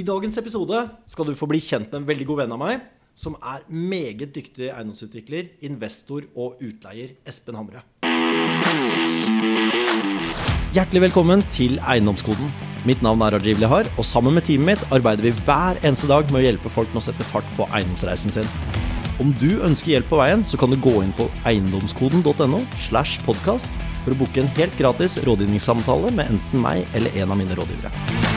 I dagens episode skal du få bli kjent med en veldig god venn av meg, som er meget dyktig eiendomsutvikler, investor og utleier, Espen Hamre. Hjertelig velkommen til Eiendomskoden. Mitt navn er Rajiv Lihar, og sammen med teamet mitt arbeider vi hver eneste dag med å hjelpe folk med å sette fart på eiendomsreisen sin. Om du ønsker hjelp på veien, så kan du gå inn på eiendomskoden.no slash podkast for å booke en helt gratis rådgivningssamtale med enten meg eller en av mine rådgivere.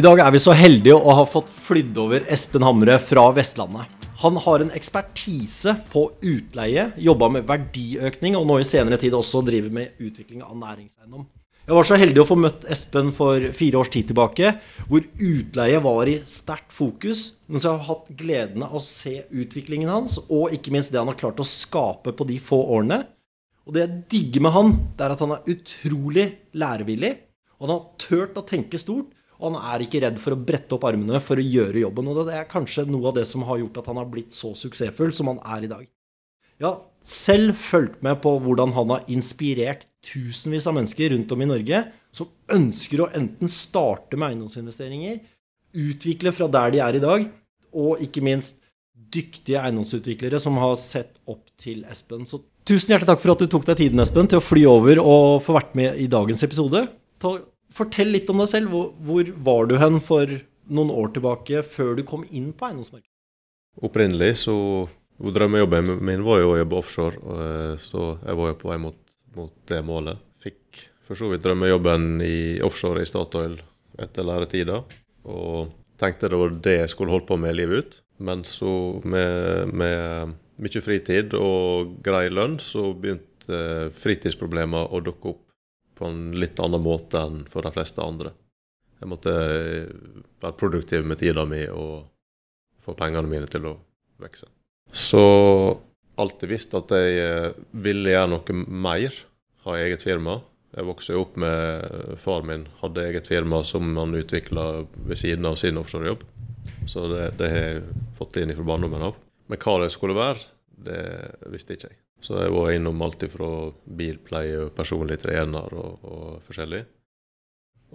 I dag er vi så heldige å ha fått flydd over Espen Hamre fra Vestlandet. Han har en ekspertise på utleie, jobba med verdiøkning, og nå i senere tid også driver med utvikling av næringseiendom. Jeg var så heldig å få møtt Espen for fire års tid tilbake, hvor utleie var i sterkt fokus. Men så har hatt gleden av å se utviklingen hans, og ikke minst det han har klart å skape på de få årene. Og det jeg digger med han, det er at han er utrolig lærevillig. Og han har turt å tenke stort. Og han er ikke redd for å brette opp armene for å gjøre jobben. Og det er kanskje noe av det som har gjort at han har blitt så suksessfull som han er i dag. Har selv fulgt med på hvordan han har inspirert tusenvis av mennesker rundt om i Norge som ønsker å enten starte med eiendomsinvesteringer, utvikle fra der de er i dag, og ikke minst dyktige eiendomsutviklere som har sett opp til Espen. Så tusen hjertelig takk for at du tok deg tiden, Espen, til å fly over og få vært med i dagens episode. Ta Fortell litt om deg selv. Hvor, hvor, var du hen for noen år tilbake, før du kom inn på eiendomsmarkedet? Opprinnelig så Drømmejobben min var jo å jobbe offshore, eh, så jeg var jo på vei mot, mot det målet. Fikk for så vidt drømmejobben i offshore i Statoil etter læretida, og tenkte det var det jeg skulle holde på med livet ut. Men så med, med mye fritid og grei lønn, så begynte fritidsproblemer å dukke opp på en litt annen måte enn for de fleste andre. Jeg måtte være produktiv med tida mi og få pengene mine til å vokse. Så alltid visst at jeg eh, ville gjøre noe mer, ha eget firma. Jeg vokste opp med far min, hadde eget firma som han utvikla ved siden av sin offshorejobb. Så det, det har jeg fått inn fra barndommen av. Men hva det skulle være, det visste ikke jeg. Så jeg var innom alt fra bilpleie og personlig trener og, og, forskjellig.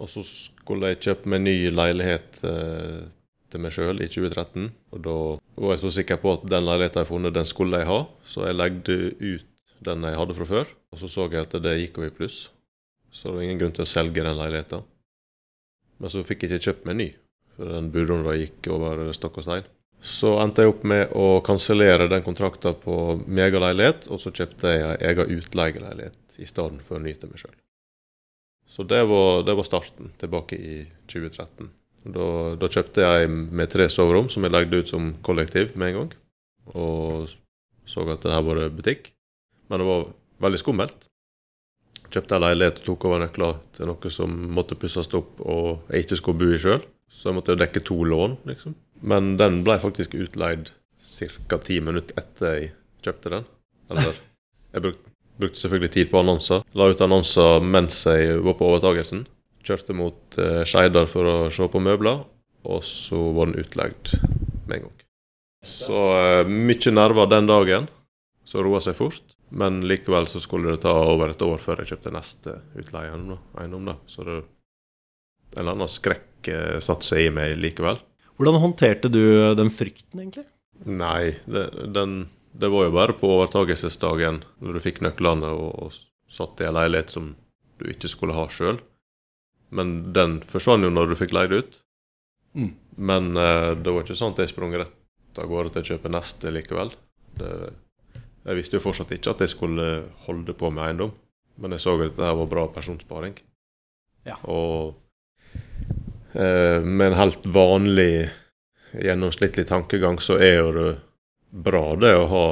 Og så skulle jeg kjøpe meg ny leilighet eh, til meg sjøl i 2013. Og da var jeg så sikker på at den leiligheten jeg funnet, den skulle jeg ha. Så jeg legde ut den jeg hadde fra før. Og så så jeg at det gikk over i pluss. Så det var ingen grunn til å selge den leiligheten. Men så fikk jeg ikke kjøpt meg ny, for den budrunden gikk over stokk og stein. Så endte jeg opp med å kansellere den kontrakten på megaleilighet, og så kjøpte jeg en egen utleieleilighet i stedet for å nyte meg sjøl. Så det var, det var, starten, tilbake i 2013. Da, da, kjøpte jeg med tre soverom som jeg legde ut som kollektiv med en gang. Og så at det her var butikk. Men det var veldig skummelt. Kjøpte en leilighet og tok over nøkler til noe som måtte pusses opp og jeg ikke skulle bo i sjøl. Så jeg måtte dekke to lån, liksom. Men den ble faktisk utleid ca. ti minutter etter jeg kjøpte den. Eller Jeg brukte, brukte selvfølgelig tid på annonser. La ut annonser mens jeg var på overtagelsen. Kjørte mot eh, Skeidar for å se på møbler, og så var den utleid med en gang. Så eh, mye nerver den dagen, så roa seg fort. Men likevel så skulle det ta over et år før jeg kjøpte neste utleieeiendom. Så det, en eller annen skrekk eh, satte seg i meg likevel. Hvordan håndterte du den frykten, egentlig? Nei, det, den, det var jo bare på overtakelsesdagen, når du fikk nøklene og, og satt i en leilighet som du ikke skulle ha sjøl. Men den forsvant jo når du fikk leid ut. Mm. Men uh, det var ikke sånn at jeg sprang rett av gårde til å kjøpe neste likevel. Det, jeg visste jo fortsatt ikke at jeg skulle holde på med eiendom, men jeg så at dette var bra pensjonssparing. Ja. Og Eh, med en helt vanlig, gjennomsnittlig tankegang, så er jo det bra det å ha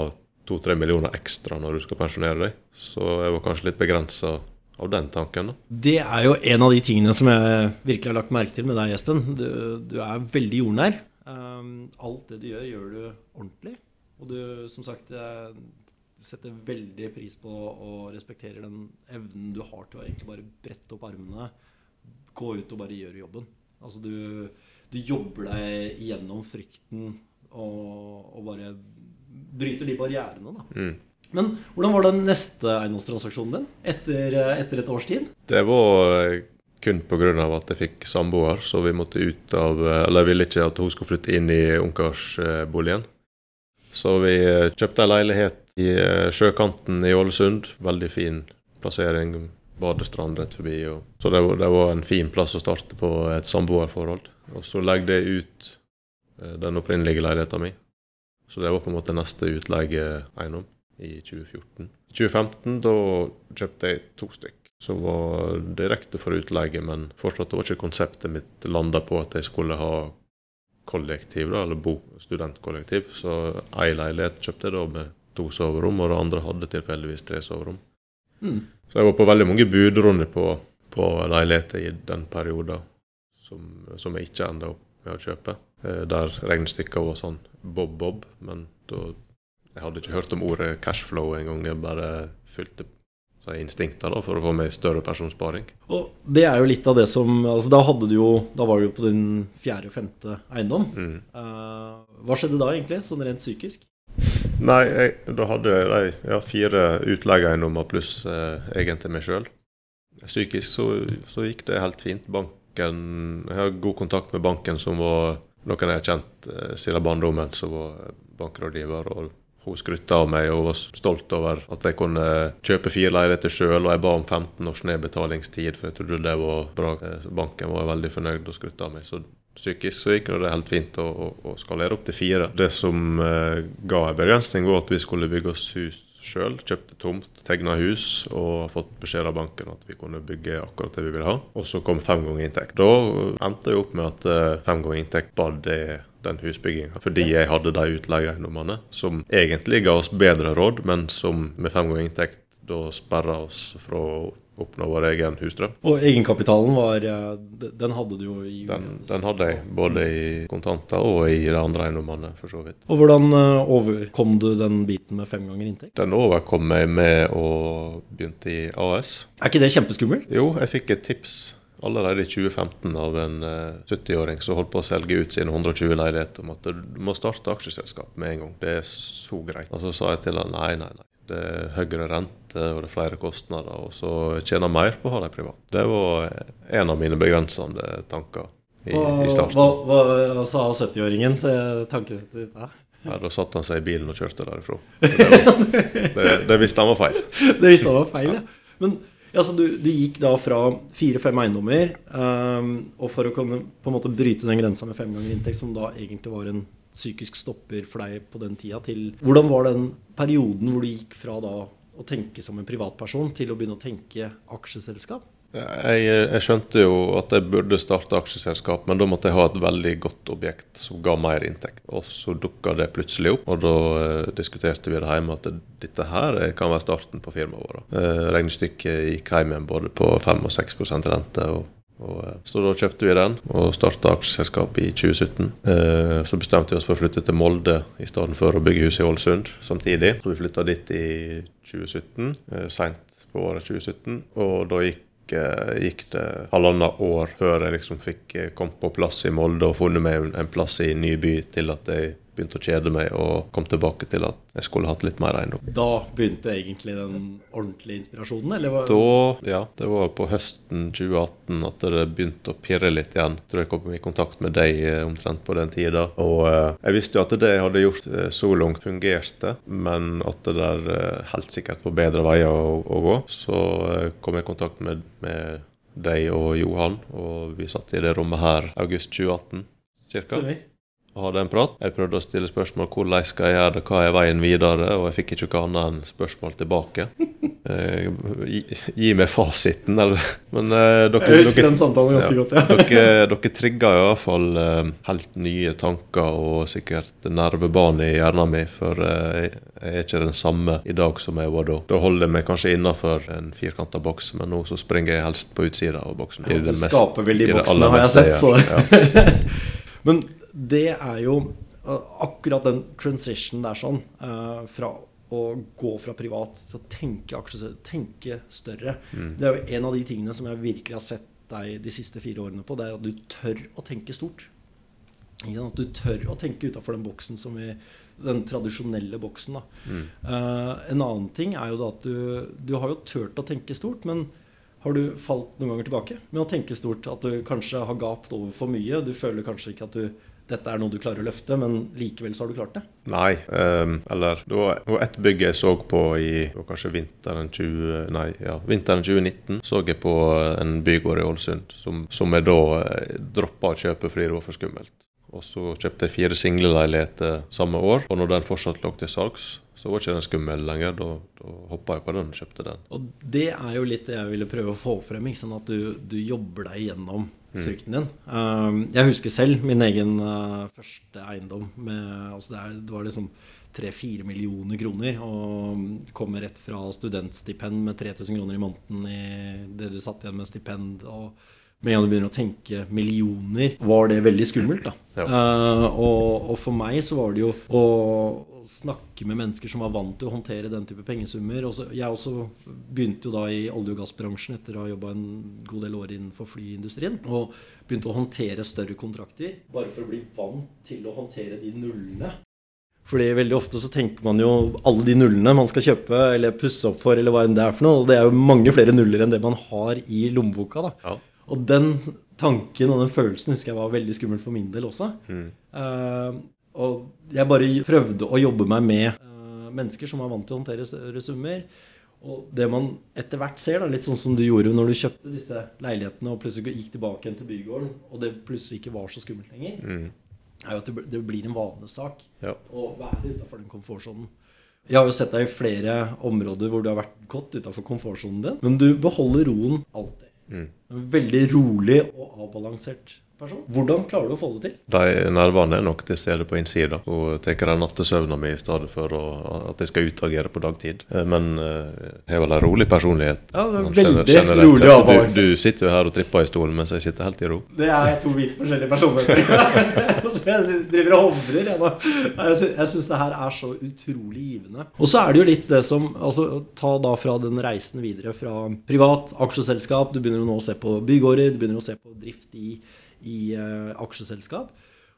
to-tre millioner ekstra når du skal pensjonere deg. Så jeg var kanskje litt begrensa av den tanken. Det er jo en av de tingene som jeg virkelig har lagt merke til med deg, Espen. Du, du er veldig jordnær. Um, alt det du gjør, gjør du ordentlig. Og du, som sagt, setter veldig pris på og respekterer den evnen du har til å egentlig bare brette opp armene, gå ut og bare gjøre jobben. Altså du, du jobber deg gjennom frykten og, og, bare bryter de barrierene, da. Mm. Men hvordan var den neste eiendomstransaksjonen din etter, eh, etter et års tid? Det var kun pga. at jeg fikk samboer, så vi måtte ut av Eller jeg ville ikke at hun skulle flytte inn i ungkarsboligen. Så vi kjøpte en leilighet i sjøkanten i Ålesund. Veldig fin plassering. Badestrand rett forbi. Så det var, det var, en fin plass å starte på et samboerforhold. Og så legde jeg ut den opprinnelige leiligheten min. Så det var på en måte neste utleieeiendom i 2014. I 2015 da kjøpte jeg to stykk som var direkte for utleie, men fortsatt var ikke konseptet mitt landa på at jeg skulle ha kollektiv, da, eller bo studentkollektiv. Så ei leilighet kjøpte jeg da med to soverom, og det andre hadde tilfeldigvis tre soverom. Mm. Så jeg var på veldig mange budrunder på, på leiligheter i den perioden som, som jeg ikke enda opp med å kjøpe. Eh, der regnestykket var sånn bob-bob, men da Jeg hadde ikke hørt om ordet cashflow engang. Jeg bare fulgte instinkter da, for å få meg større personsparing. Og det er jo litt av det som altså Da hadde du jo Da var du jo på din fjerde-femte eiendom. Mm. Uh, hva skjedde da, egentlig, sånn rent psykisk? Nei, jeg, da hadde jeg ja, fire utleieeiendommer pluss uh, egentlig meg sjøl. Psykisk så, så, gikk det helt fint. Banken Jeg har god kontakt med banken, som var noen jeg har kjent eh, siden barndommen, som var bankrådgiver. og Hun skrutta av meg og var stolt over at jeg kunne kjøpe fire leiligheter sjøl. Og jeg ba om 15 års nedbetalingstid, for jeg trodde det var bra. Eh, banken var veldig fornøyd og skrutta av meg. Så psykisk så gikk det helt fint å, å, å skalere opp til fire. Det som eh, ga en begrensning, var at vi skulle bygge oss hus sjøl. Kjøpte tomt, tegna hus og fått beskjed av banken at vi kunne bygge akkurat det vi ville ha. Og så kom fem ganger inntekt. Da endte jeg opp med at eh, fem ganger inntekt var det den husbygginga. Fordi jeg hadde de utleieeiendommene som egentlig ga oss bedre råd, men som med fem ganger inntekt da sperra oss fra oppnå vår egen husdrøm. Og egenkapitalen var Den hadde du jo i Den, den hadde jeg, både i kontanter og i de andre eiendommene, for så vidt. Og hvordan eh, overkom du den biten med fem ganger inntekt? Den overkom jeg med å begynte i AS. Er ikke det kjempeskummelt? Jo, jeg fikk et tips allerede i 2015 av en 70-åring eh, som holdt på å selge ut sine 120 leiligheter, om at du må starte aksjeselskap med en gang. Det er så greit. Og så sa jeg til han nei, nei, nei. Det er høyere rente og det er flere kostnader, og så tjener mer på å ha dem privat. Det var en av mine begrensende tanker i, i starten. Hva, hva sa 70-åringen til tankene dine? Ja, Da satte han seg i bilen og kjørte derifra. Det, var, det, det, visste han var feil. Det visste han var feil, ja. Men altså, du, du, gikk da fra fire-fem eiendommer, um, og for å kunne på en måte bryte den grensa med fem ganger inntekt, som da egentlig var en psykisk stopper for deg på den tida, til Hvordan var den perioden hvor du gikk fra da å tenke som en privatperson til å begynne å tenke aksjeselskap? Jeg, jeg, skjønte jo at jeg burde starte aksjeselskap, men da måtte jeg ha et veldig godt objekt som ga mer inntekt. Og så dukka det plutselig opp, og da eh, diskuterte vi det hjemme at dette her kan være starten på firmaet vårt. Eh, regnestykket gikk hjem igjen både på 5 og 6 rente. og og, eh, så da kjøpte vi den og starta aksjeselskap i 2017. Eh, så bestemte vi oss for å flytte til Molde i stedet for å bygge hus i Ålesund samtidig. Så vi flytta dit i 2017, eh, seint på året 2017. Og da gikk gikk det halvannet år før jeg liksom fikk kommet på plass i Molde og funnet meg en plass i en ny by til at jeg begynte å kjede meg og kom tilbake til at jeg skulle hatt litt mer eiendom. Da begynte egentlig den ordentlige inspirasjonen? eller? Var... Da, ja. Det var på høsten 2018 at det begynte å pirre litt igjen. Jeg tror jeg kom i kontakt med deg eh, omtrent på den tida. Og eh, jeg visste jo at det jeg hadde gjort eh, så langt, fungerte, men at det der eh, helt sikkert var bedre veier å, å gå. Så eh, kom jeg i kontakt med, med deg og Johan, og vi satt i det rommet her august 2018 ca og hadde en prat. Jeg prøvde å stille spørsmål hvordan skal jeg gjøre det, hva er veien videre, og jeg fikk ikke noe annet enn spørsmål tilbake. Eh, gi, gi, meg fasiten, eller Men eh, dere Jeg husker dere, den samtalen ganske ja, godt, ja. dere, dere trigga i hvert fall eh, helt nye tanker og sikkert nervebane i hjernen min, for eh, jeg er ikke den samme i dag som jeg var da. Da holder jeg meg kanskje innafor en firkanta boks, men nå så springer jeg helst på utsida av boksen. Ja, du skaper vel de boksene, har jeg sett, så ja. Men det er jo uh, akkurat den transition der sånn, uh, fra å gå fra privat til å tenke aksjer, tenke større. Mm. Det er jo en av de tingene som jeg virkelig har sett deg de siste fire årene på. Det er at du tør å tenke stort. At du tør å tenke utafor den boksen som vi den tradisjonelle boksen. Da. Mm. Uh, en annen ting er jo da at du, du har jo turt å tenke stort, men har du falt noen ganger tilbake med å tenke stort? At du kanskje har gapt over for mye? Du føler kanskje ikke at du dette er noe du klarer å løfte, men likevel så har du klart det? Nei. Um, eller det var, det var ett bygg jeg så på i kanskje vinteren, 20, nei, ja, vinteren 2019. Så jeg på en bygård i Ålesund som, som jeg da eh, droppa å kjøpe fordi det var for skummelt. Og så kjøpte jeg fire singleleiligheter samme år. Og når den fortsatt lå til salgs, så var ikke den skummel lenger. Da, da hoppa jeg på den og kjøpte den. Og det er jo litt det jeg ville prøve å få frem. Ikke sånn at du, du jobber deg gjennom. Frykten din. Um, jeg husker selv min egen uh, første eiendom. Med, altså det, var liksom 3-4 millioner kroner. Og kommer rett fra studentstipend med 3000 kroner i måneden i det du satt igjen med stipend. og med en gang du begynner å tenke millioner, var det veldig skummelt. da. Ja. Uh, og, og, for meg så var det jo å, snakke med mennesker som var vant til å håndtere den type pengesummer. Også, jeg også begynte jo da i olje- og gassbransjen etter å ha jobba en god del år innenfor flyindustrien. Og begynte å håndtere større kontrakter bare for å bli vant til å håndtere de nullene. Fordi veldig ofte så tenker man jo alle de nullene man skal kjøpe eller pusse opp for, eller hva enn det er for noe. Og det er jo mange flere nuller enn det man har i lommeboka. da. Ja. Og den tanken og den følelsen husker jeg var veldig skummel for min del også. Mm. Uh, og jeg bare prøvde å jobbe meg med uh, mennesker som var vant til å håndtere større summer. Og det man etter hvert ser, da, litt sånn som du gjorde når du kjøpte disse leilighetene og plutselig gikk tilbake igjen til bygården, og det plutselig ikke var så skummelt lenger, mm. er jo at det, blir en vanesak ja. å være utafor den komfortsonen. Jeg har jo sett deg i flere områder hvor du har vært godt utafor komfortsonen din, men du beholder roen alltid. Mm. Veldig rolig og avbalansert person. Hvordan klarer du å få det til? De nervene er nok til stede på innsida og tar den nattesøvna mi i stedet for å, at jeg skal utagere på dagtid. Eh, men eh, jeg har vel en rolig personlighet. Ja, det er veldig generelt. rolig og. Du, du, sitter jo her og tripper i stolen mens jeg sitter helt i ro. Det er to vidt forskjellige personer. jeg driver og hovrer. Jeg, jeg syns det her er så utrolig givende. Og så er det jo litt det som altså, Ta da fra den reisen videre fra privat aksjeselskap. Du begynner nå å se på bygårder, du begynner å se på drift i i uh, aksjeselskap.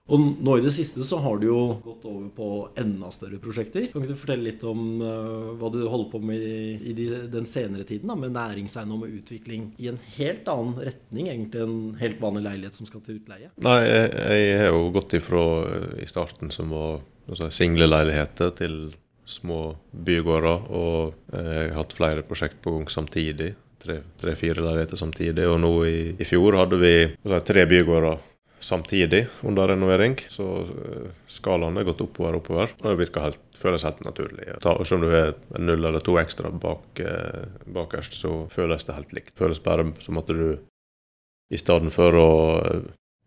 Og nå i det siste så har du jo gått over på enda større prosjekter. Kan ikke du fortelle litt om uh, hva du holder på med i, i de, den senere tiden? da, Med næringseiendom og utvikling i en helt annen retning egentlig en helt vanlig leilighet som skal til utleie? Nei, jeg, jeg har jo gått ifra eh, i starten som var altså, leiligheter til små bygårder. Og jeg har hatt flere prosjekt på gang samtidig tre-fire tre, leiligheter samtidig. Og nå i, i fjor hadde vi si, tre bygårder samtidig under renovering. Så uh, skalaen er gått oppover og oppover. Og det virker helt, føles helt naturlig. Ta, selv om du har null eller to ekstra bak, eh, bakerst, så føles det helt likt. Føles bare som at du i stedet for å uh,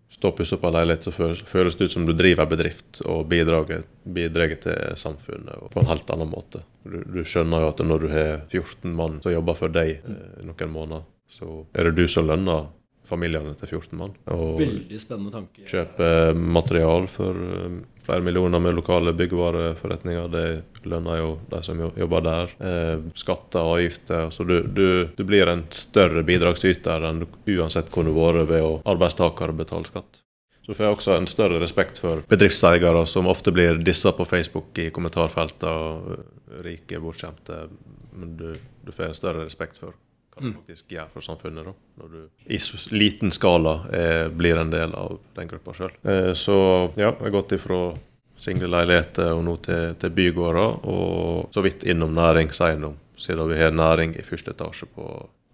stå og pusse opp en leilighet, så føles det ut som du driver bedrift og bidrar til samfunnet på en helt annen måte. Du, du, skjønner jo at når du har 14 mann som jobber for deg eh, noen måneder, så er det du som lønner familiene til 14 mann. Og Veldig spennende tanke. Kjøpe material for eh, flere millioner med lokale byggevareforretninger. Det lønner jo de som jobber der. Eh, skatter og avgifter. Så du, du, du, blir en større bidragsyter enn uansett hvor du har vært ved å arbeidstaker betale skatt. Så får jeg også en større respekt for bedriftseiere som ofte blir dissa på Facebook i kommentarfeltene. Rike, bortskjemte. Men du, du får en større respekt for hva det mm. faktisk gjør for samfunnet. da, Når du i liten skala er, blir en del av den gruppa sjøl. Eh, så ja, jeg har gått ifra single leiligheter og nå til, til bygårder, og så vidt innom næringseiendom, siden vi har næring i første etasje på,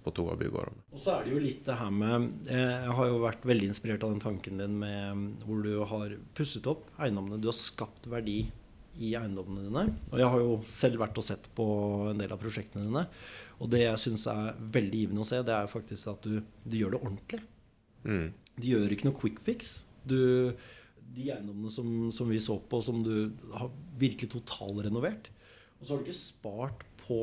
på to av bygårdene. Og så er det jo litt det her med eh, Jeg har jo vært veldig inspirert av den tanken din med hvor du har pusset opp eiendommene. Du har skapt verdi i eiendommene dine. Og jeg har jo selv vært og sett på en del av prosjektene dine. Og det jeg syns er veldig givende å se, det er faktisk at du, du gjør det ordentlig. Mm. Du gjør ikke noe quick fix. Du, de eiendommene som, som, vi så på, som du har virkelig totalrenovert. Og så har du ikke spart på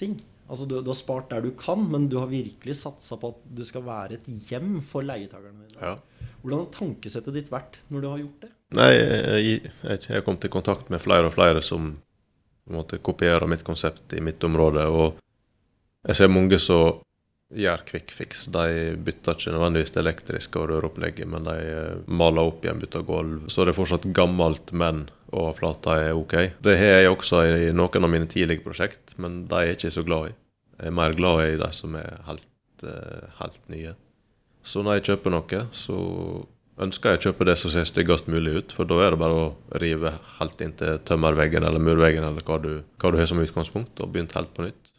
ting. Altså du, du, har spart der du kan, men du har virkelig satsa på at du skal være et hjem for leietakerne dine. Ja. Hvordan har tankesettet ditt vært når du har gjort det? Nei, Jeg har kommet i kontakt med flere og flere som på en måte kopierer mitt konsept i mitt område. og jeg ser mange som gjør quick fix. De bytter ikke nødvendigvis det elektriske og røropplegget, men de eh, maler opp igjen, bytter gulv. Så det er fortsatt gammelt, men overflata er OK. Det har jeg også i noen av mine tidlige prosjekt, men de er jeg ikke så glad i. Jeg er mer glad i de som er helt, eh, helt nye. Så når jeg kjøper noe, så ønsker jeg å kjøpe det som ser styggest mulig ut. For da er det bare å rive helt inn til tømmerveggen eller murveggen eller hva du, hva du har som utgangspunkt, og begynne helt på nytt.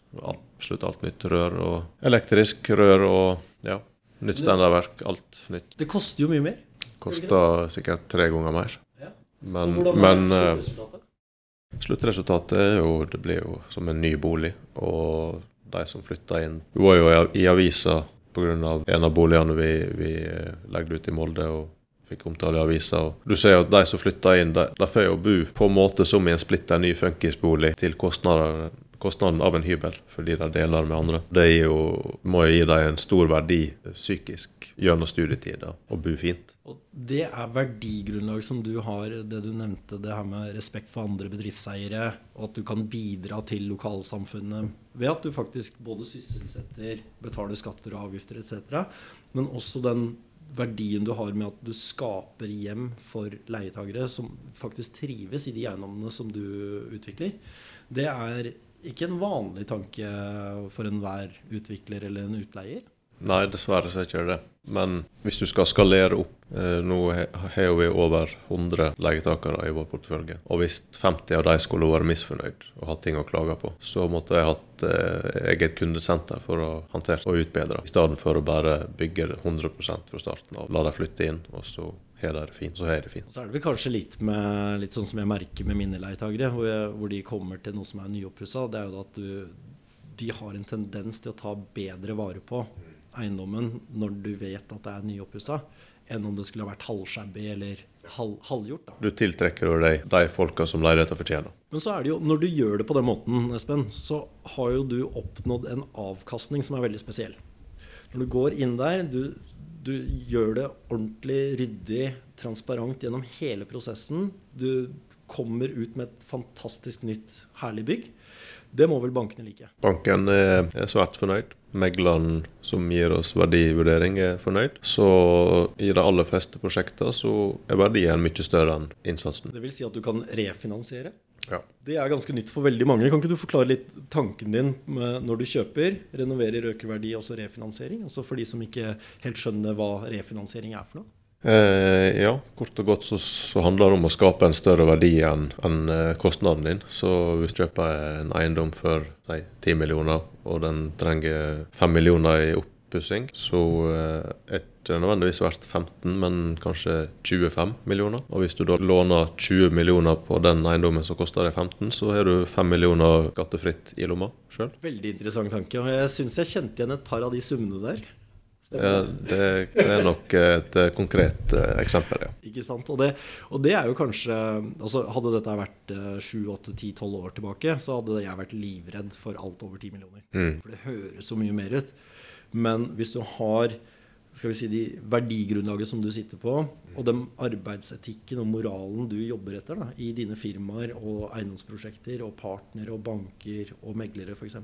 Absolutt alt nytt. Rør og elektrisk rør og ja, nytt standardverk. Alt nytt. Det koster jo mye mer. Koster sikkert tre ganger mer. Ja. Men, men eh, sluttresultatet? Sluttresultatet er jo Det blir jo som en ny bolig. Og de som flytta inn Vi var jo i avisa pga. en av boligene vi, vi eh, legde ut i Molde. og fikk omtale i avisa. Du ser jo at de som flytter inn, de, de får jo bo på en måte som i en splitter ny funkisbolig til kostnader, kostnaden av en hybel, fordi de deler med andre. Det jo, må jo gi dem en stor verdi psykisk gjennom studietida, å bo fint. Og det er verdigrunnlag som du har, det du nevnte, det her med respekt for andre bedriftseiere, og at du kan bidra til lokalsamfunnet ved at du faktisk både sysselsetter, betaler skatter og avgifter etc., men også den verdien du har med at du skaper hjem for leietagere som faktisk trives i de eiendommene som du utvikler. Det er ikke en vanlig tanke for enhver utvikler eller en utleier. Nei, dessverre så er ikke det. Men hvis du skal skalere opp eh, Nå har vi over 100 leietakere i vår portefølje. Og hvis 50 av de skulle vært misfornøyd og hatt ting å klage på, så måtte jeg hatt eh, eget kundesenter for å håndtere og utbedre, i stedet for å bare bygge det 100% fra starten av. La dem flytte inn, og så har er det fint. Så her er det fint. Så er det vel kanskje litt, med, litt sånn som jeg merker med mine leietagere, hvor, hvor de kommer til noe som er nyoppussa. Det er jo at du, de har en tendens til å ta bedre vare på eiendommen når du vet at det er nyoppussa, enn om det skulle ha vært halvshabby eller halv, halvgjort. da. Du tiltrekker jo deg de folka som leiligheta fortjener. Men så er det jo, når du gjør det på den måten, Espen, så har jo du oppnådd en avkastning som er veldig spesiell. Når du går inn der, du, du gjør det ordentlig ryddig, transparent gjennom hele prosessen. Du kommer ut med et fantastisk nytt, herlig bygg. Det må vel bankene like. Banken er, er svært fornøyd. Megleren som gir oss verdivurdering, er fornøyd. Så i de aller fleste prosjekter så er verdien mye større enn innsatsen. Det vil si at du kan refinansiere. Ja. Det er ganske nytt for veldig mange. Kan ikke du forklare litt tanken din med når du kjøper, renoverer, øker verdi, også refinansiering? Også for de som ikke helt skjønner hva refinansiering er for noe? Eh, ja, kort og godt så, så handler det om å skape en større verdi enn enn, eh, kostnaden din. Så hvis du kjøper en eiendom for si, 10 millioner, og den trenger 5 millioner i oppussing, så eh, det ikke nødvendigvis verdt 15, men kanskje 25 millioner. Og hvis du da låner 20 millioner på den eiendommen som koster deg 15, så har du 5 millioner skattefritt i lomma sjøl. Veldig interessant tanke. Og jeg syns jeg kjente igjen et par av de summene der. Ja, det, det er nok et eh, konkret eh, eksempel, ja. Ikke sant? Og det, og det er jo kanskje altså Hadde dette vært sju, 7-8-10-12 år tilbake, så hadde jeg vært livredd for alt over 10 millioner. Mm. For det høres så mye mer ut. Men hvis du har skal vi si, de verdigrunnlaget som du sitter på, og den arbeidsetikken og moralen du jobber etter da, i dine firmaer og eiendomsprosjekter og partnere og banker og meglere f.eks.,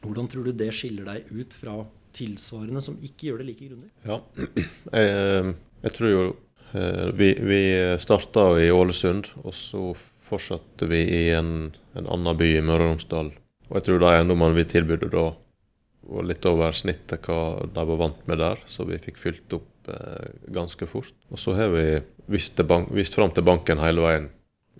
hvordan tror du det skiller deg ut fra tilsvarende som ikke gjør det like grundig? Ja, jeg, jeg tror jo eh, Vi, vi starta i Ålesund, og så fortsatte vi i en, en annen by i Møre og Romsdal. Og jeg tror de eiendommene vi tilbød da, var litt over snittet hva de var vant med der, så vi fikk fylt opp eh, ganske fort. Og så har vi vist, bank, vist fram til banken hele veien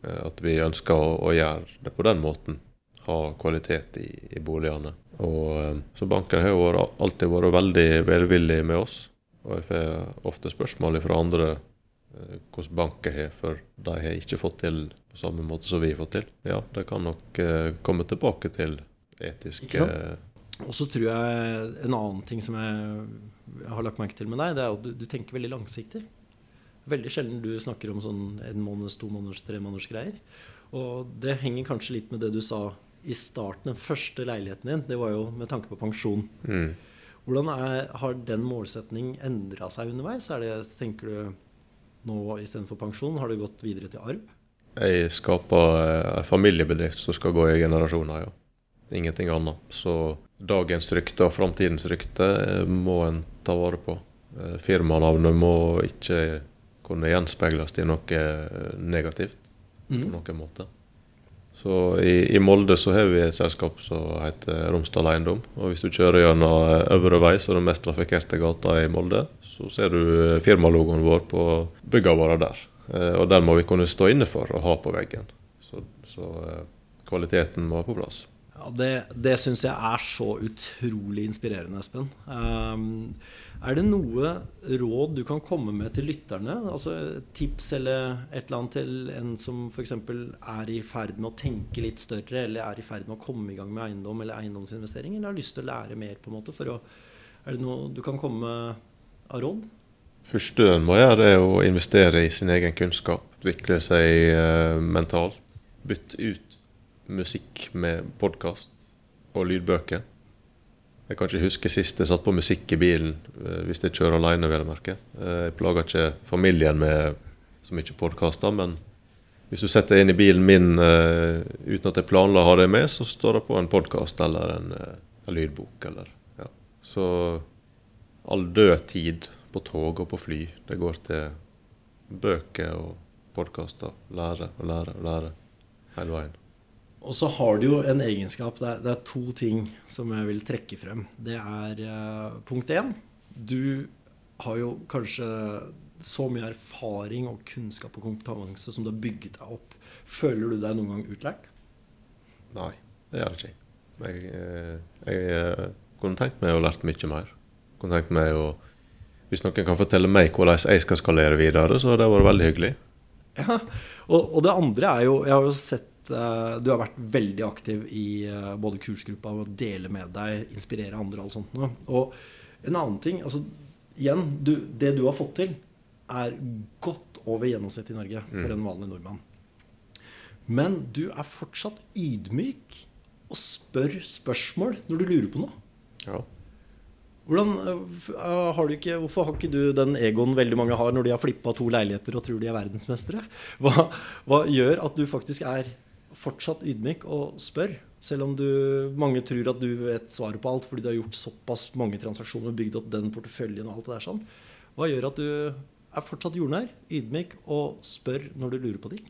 eh, at vi ønsker å, å gjøre det på den måten. Ha kvalitet i, i boligene. Og, eh, så banken har jo alltid vært veldig velvillig med oss. Og jeg får ofte spørsmål fra andre eh, hvordan banken har, for de har ikke fått til på samme måte som vi har fått til. Ja, det kan nok eh, komme tilbake til etiske Og så tror jeg en annen ting som jeg har lagt merke til med deg, det er at du, du tenker veldig langsiktig. Veldig sjelden du snakker om sånn en måneds, to måneders, tre måneders greier. Og det henger kanskje litt med det du sa i starten. Den første leiligheten din, det var jo med tanke på pensjon. mm. Hvordan er, har den målsetning endra seg underveis? Er det, tenker du nå istedenfor pensjon, har du gått videre til arv? Jeg skaper eh, en familiebedrift som skal gå i generasjoner, ja. Ingenting annet. Så dagens rykte og framtidens rykte eh, må en ta vare på. Eh, firmanavnet må ikke kunne gjenspeiles i noe negativt negativt på noen måte. Så i, i Molde så har vi et selskap som heter Romsdal Eiendom. Og hvis du kjører gjennom Øvre Vei, som den mest trafikkerte gata i Molde, så ser du firmalogoen vår på byggene våre der. Og den må vi kunne stå inne for og ha på veggen. Så, så kvaliteten må være på plass. Ja, Det, det syns jeg er så utrolig inspirerende, Espen. Um, er det noe råd du kan komme med til lytterne? Altså Tips eller et eller annet til en som f.eks. er i ferd med å tenke litt større, eller er i ferd med å komme i gang med eiendom eller eiendomsinvestering, eller har lyst til å lære mer? på en måte å, Er det noe du kan komme med av råd? første en må gjøre, er å investere i sin egen kunnskap. Utvikle seg uh, mentalt. Bytte ut musikk med podkast og lydbøker. Jeg kan ikke huske sist jeg satt på musikk i bilen uh, hvis jeg kjører alene. Vel merke. Uh, jeg plager ikke familien med så mye podkaster, men hvis du setter inn i bilen min uten at jeg planla å ha det med, så står det på en podkast eller en, en, lydbok. Eller, ja. Så all død tid på tog og på fly. Det går til bøker og podkaster. Lære og lære og lære hele veien. Og så har du jo en egenskap. Det er, det er, to ting som jeg vil trekke frem. Det er uh, punkt én. Du har jo kanskje så mye erfaring og kunnskap og kompetanse som du har bygget deg opp. Føler du deg noen gang utlært? Nei, det gjør jeg ikke. Jeg, eh, jeg, eh, kunne tenkt meg å lært mye mer. Kunne tenkt meg å hvis noen kan fortelle meg hvordan jeg skal skalere videre, så har det vært veldig hyggelig. Ja, og, og, det andre er jo Jeg har jo sett uh, Du har vært veldig aktiv i uh, både kursgruppa og dele med deg, inspirere andre og alt sånt noe. Og en annen ting altså, Igjen, du, det du har fått til, er godt over gjennomsnittet i Norge for mm. en vanlig nordmann. Men du er fortsatt ydmyk og spør spørsmål når du lurer på noe. Ja. Hvordan, uh, har ikke, hvorfor har ikke du den egoen veldig mange har når de har flippa to leiligheter og tror de er verdensmestere? Hva, hva, gjør at du faktisk er fortsatt ydmyk og spør? Selv om du, mange tror at du vet svaret på alt fordi du har gjort såpass mange transaksjoner og bygd opp den porteføljen og alt det der sånn. Hva gjør at du er fortsatt jordnær, ydmyk og spør når du lurer på ting?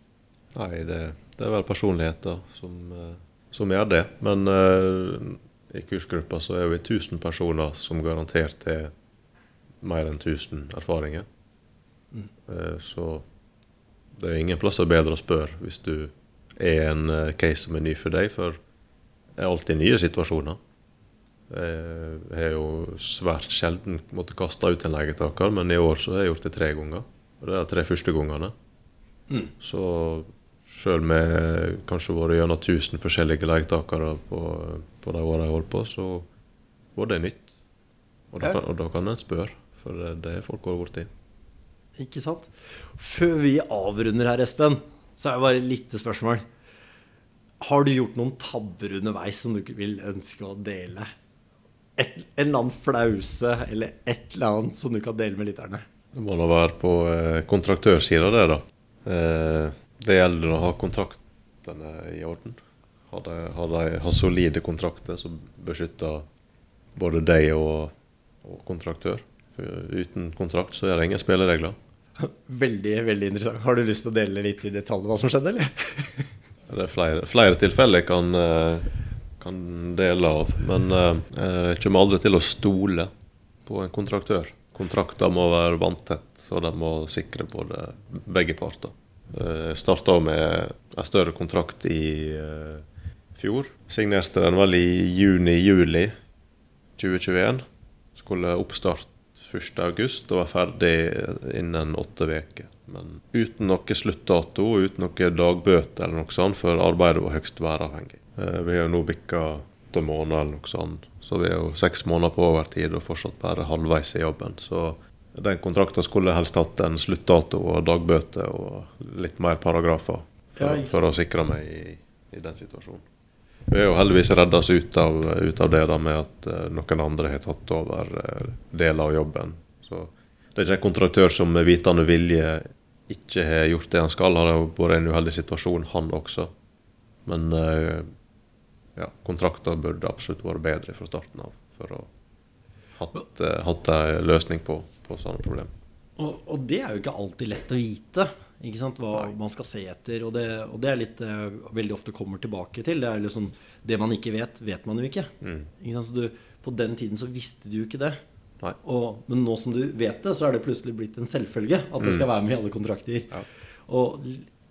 Nei, det, det er vel personligheter som, eh, som gjør det. Men uh, i kursgruppa så er vi 1000 personer som garantert er mer enn 1000 erfaringer. Mm. Uh, så det er ingen plasser bedre å spørre hvis du er en eh, case som er ny for deg, for det er alltid nye situasjoner. Jeg har jo svært sjelden måttet kaste ut en leietaker, men i år så har jeg gjort det tre ganger. Og det er de tre første gangene. Mm. Så Sjøl med kanskje vært gjennom 1000 forskjellige leietakere på, på de åra jeg holdt på, så var det nytt. Og da, kan, og da kan en spørre, for det, er folk vært borti. Ikke sant. Før vi avrunder her, Espen, så er det bare et lite spørsmål. Har du gjort noen tabber underveis som du vil ønske å dele? Et, en eller annen flause eller et eller annet som du kan dele med lytterne? Det må da være på eh, kontraktørsida, det, da. Eh, det gjelder å ha kontraktene i orden. Ha, de, ha, de, ha solide kontrakter som beskytter både deg og, og kontraktør. For uten kontrakt så er det ingen spilleregler. Veldig veldig interessant. Har du lyst til å dele litt i detalj hva som skjedde, eller? det er flere, flere tilfeller jeg kan, eh, kan dele av. Men eh, jeg kommer aldri til å stole på en kontraktør. Kontrakter må være vanntett, og de må sikre både begge parter. Jeg eh, starta med en større kontrakt i fjor. Signerte den vel i juni-juli 2021. Skulle oppstart 1.8 og var ferdig innen åtte uker. Men uten noe sluttdato, uten noe dagbøter eller noe sånt, for arbeidet var høyst væravhengig. Uh, vi har nå bikka åtte måneder eller noe sånt, så vi er jo seks måneder på overtid og fortsatt bare halvveis i jobben. Så den kontrakten skulle helst hatt en sluttdato og dagbøter og litt mer paragrafer for, for å sikre meg i, i, den situasjonen. Vi er jo heldigvis redda oss ut av, ut av det da med at uh, noen andre har tatt over uh, deler av jobben. Så det er ikke en kontraktør som med vitende vilje ikke har gjort det han skal. Han har vært i en uheldig situasjon, han også. Men uh, ja, kontrakter burde absolutt vært bedre fra starten av for å hatt, hatt en løsning på, på sånne problemer. Og, og, det er jo ikke alltid lett å vite ikke sant? hva Nei. man skal se etter. Og det, og det er litt uh, veldig ofte kommer tilbake til. Det er liksom Det man ikke vet, vet man jo ikke. Mm. ikke sant? Så du, på den tiden så visste du jo ikke det. Og, men nå som du vet det, så er det plutselig blitt en selvfølge at det skal mm. være med i alle kontrakter. Ja. Og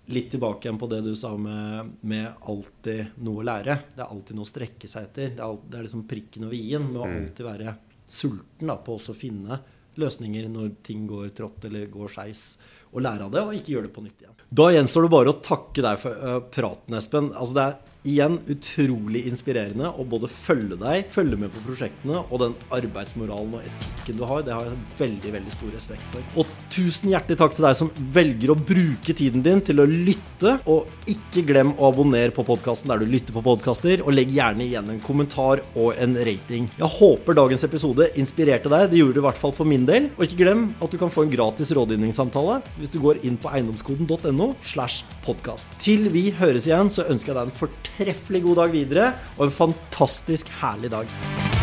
litt tilbake igjen på det du sa med, med, alltid noe å lære. Det er alltid noe å strekke seg etter. Det er, alt, det er liksom prikken over i-en med å mm. alltid være sulten da, på å finne løsninger når ting går trått eller går skeis. Og lære av det, og ikke gjøre det på nytt igjen. Da gjenstår det bare å takke deg for uh, praten, Espen. Altså, det er Igjen utrolig inspirerende å både følge deg, følge med på prosjektene og den arbeidsmoralen og etikken du har. Det har jeg veldig veldig stor respekt for. Og tusen hjertelig takk til deg som velger å bruke tiden din til å lytte. Og ikke glem å abonnere på podkasten der du lytter på podkaster, og legg gjerne igjen en kommentar og en rating. Jeg håper dagens episode inspirerte deg. Det gjorde det i hvert fall for min del. Og ikke glem at du kan få en gratis rådgivningssamtale hvis du går inn på eiendomskoden.no slash podkast. Til vi høres igjen, så ønsker jeg deg en fortellelse fortreffelig god dag videre og en fantastisk herlig dag.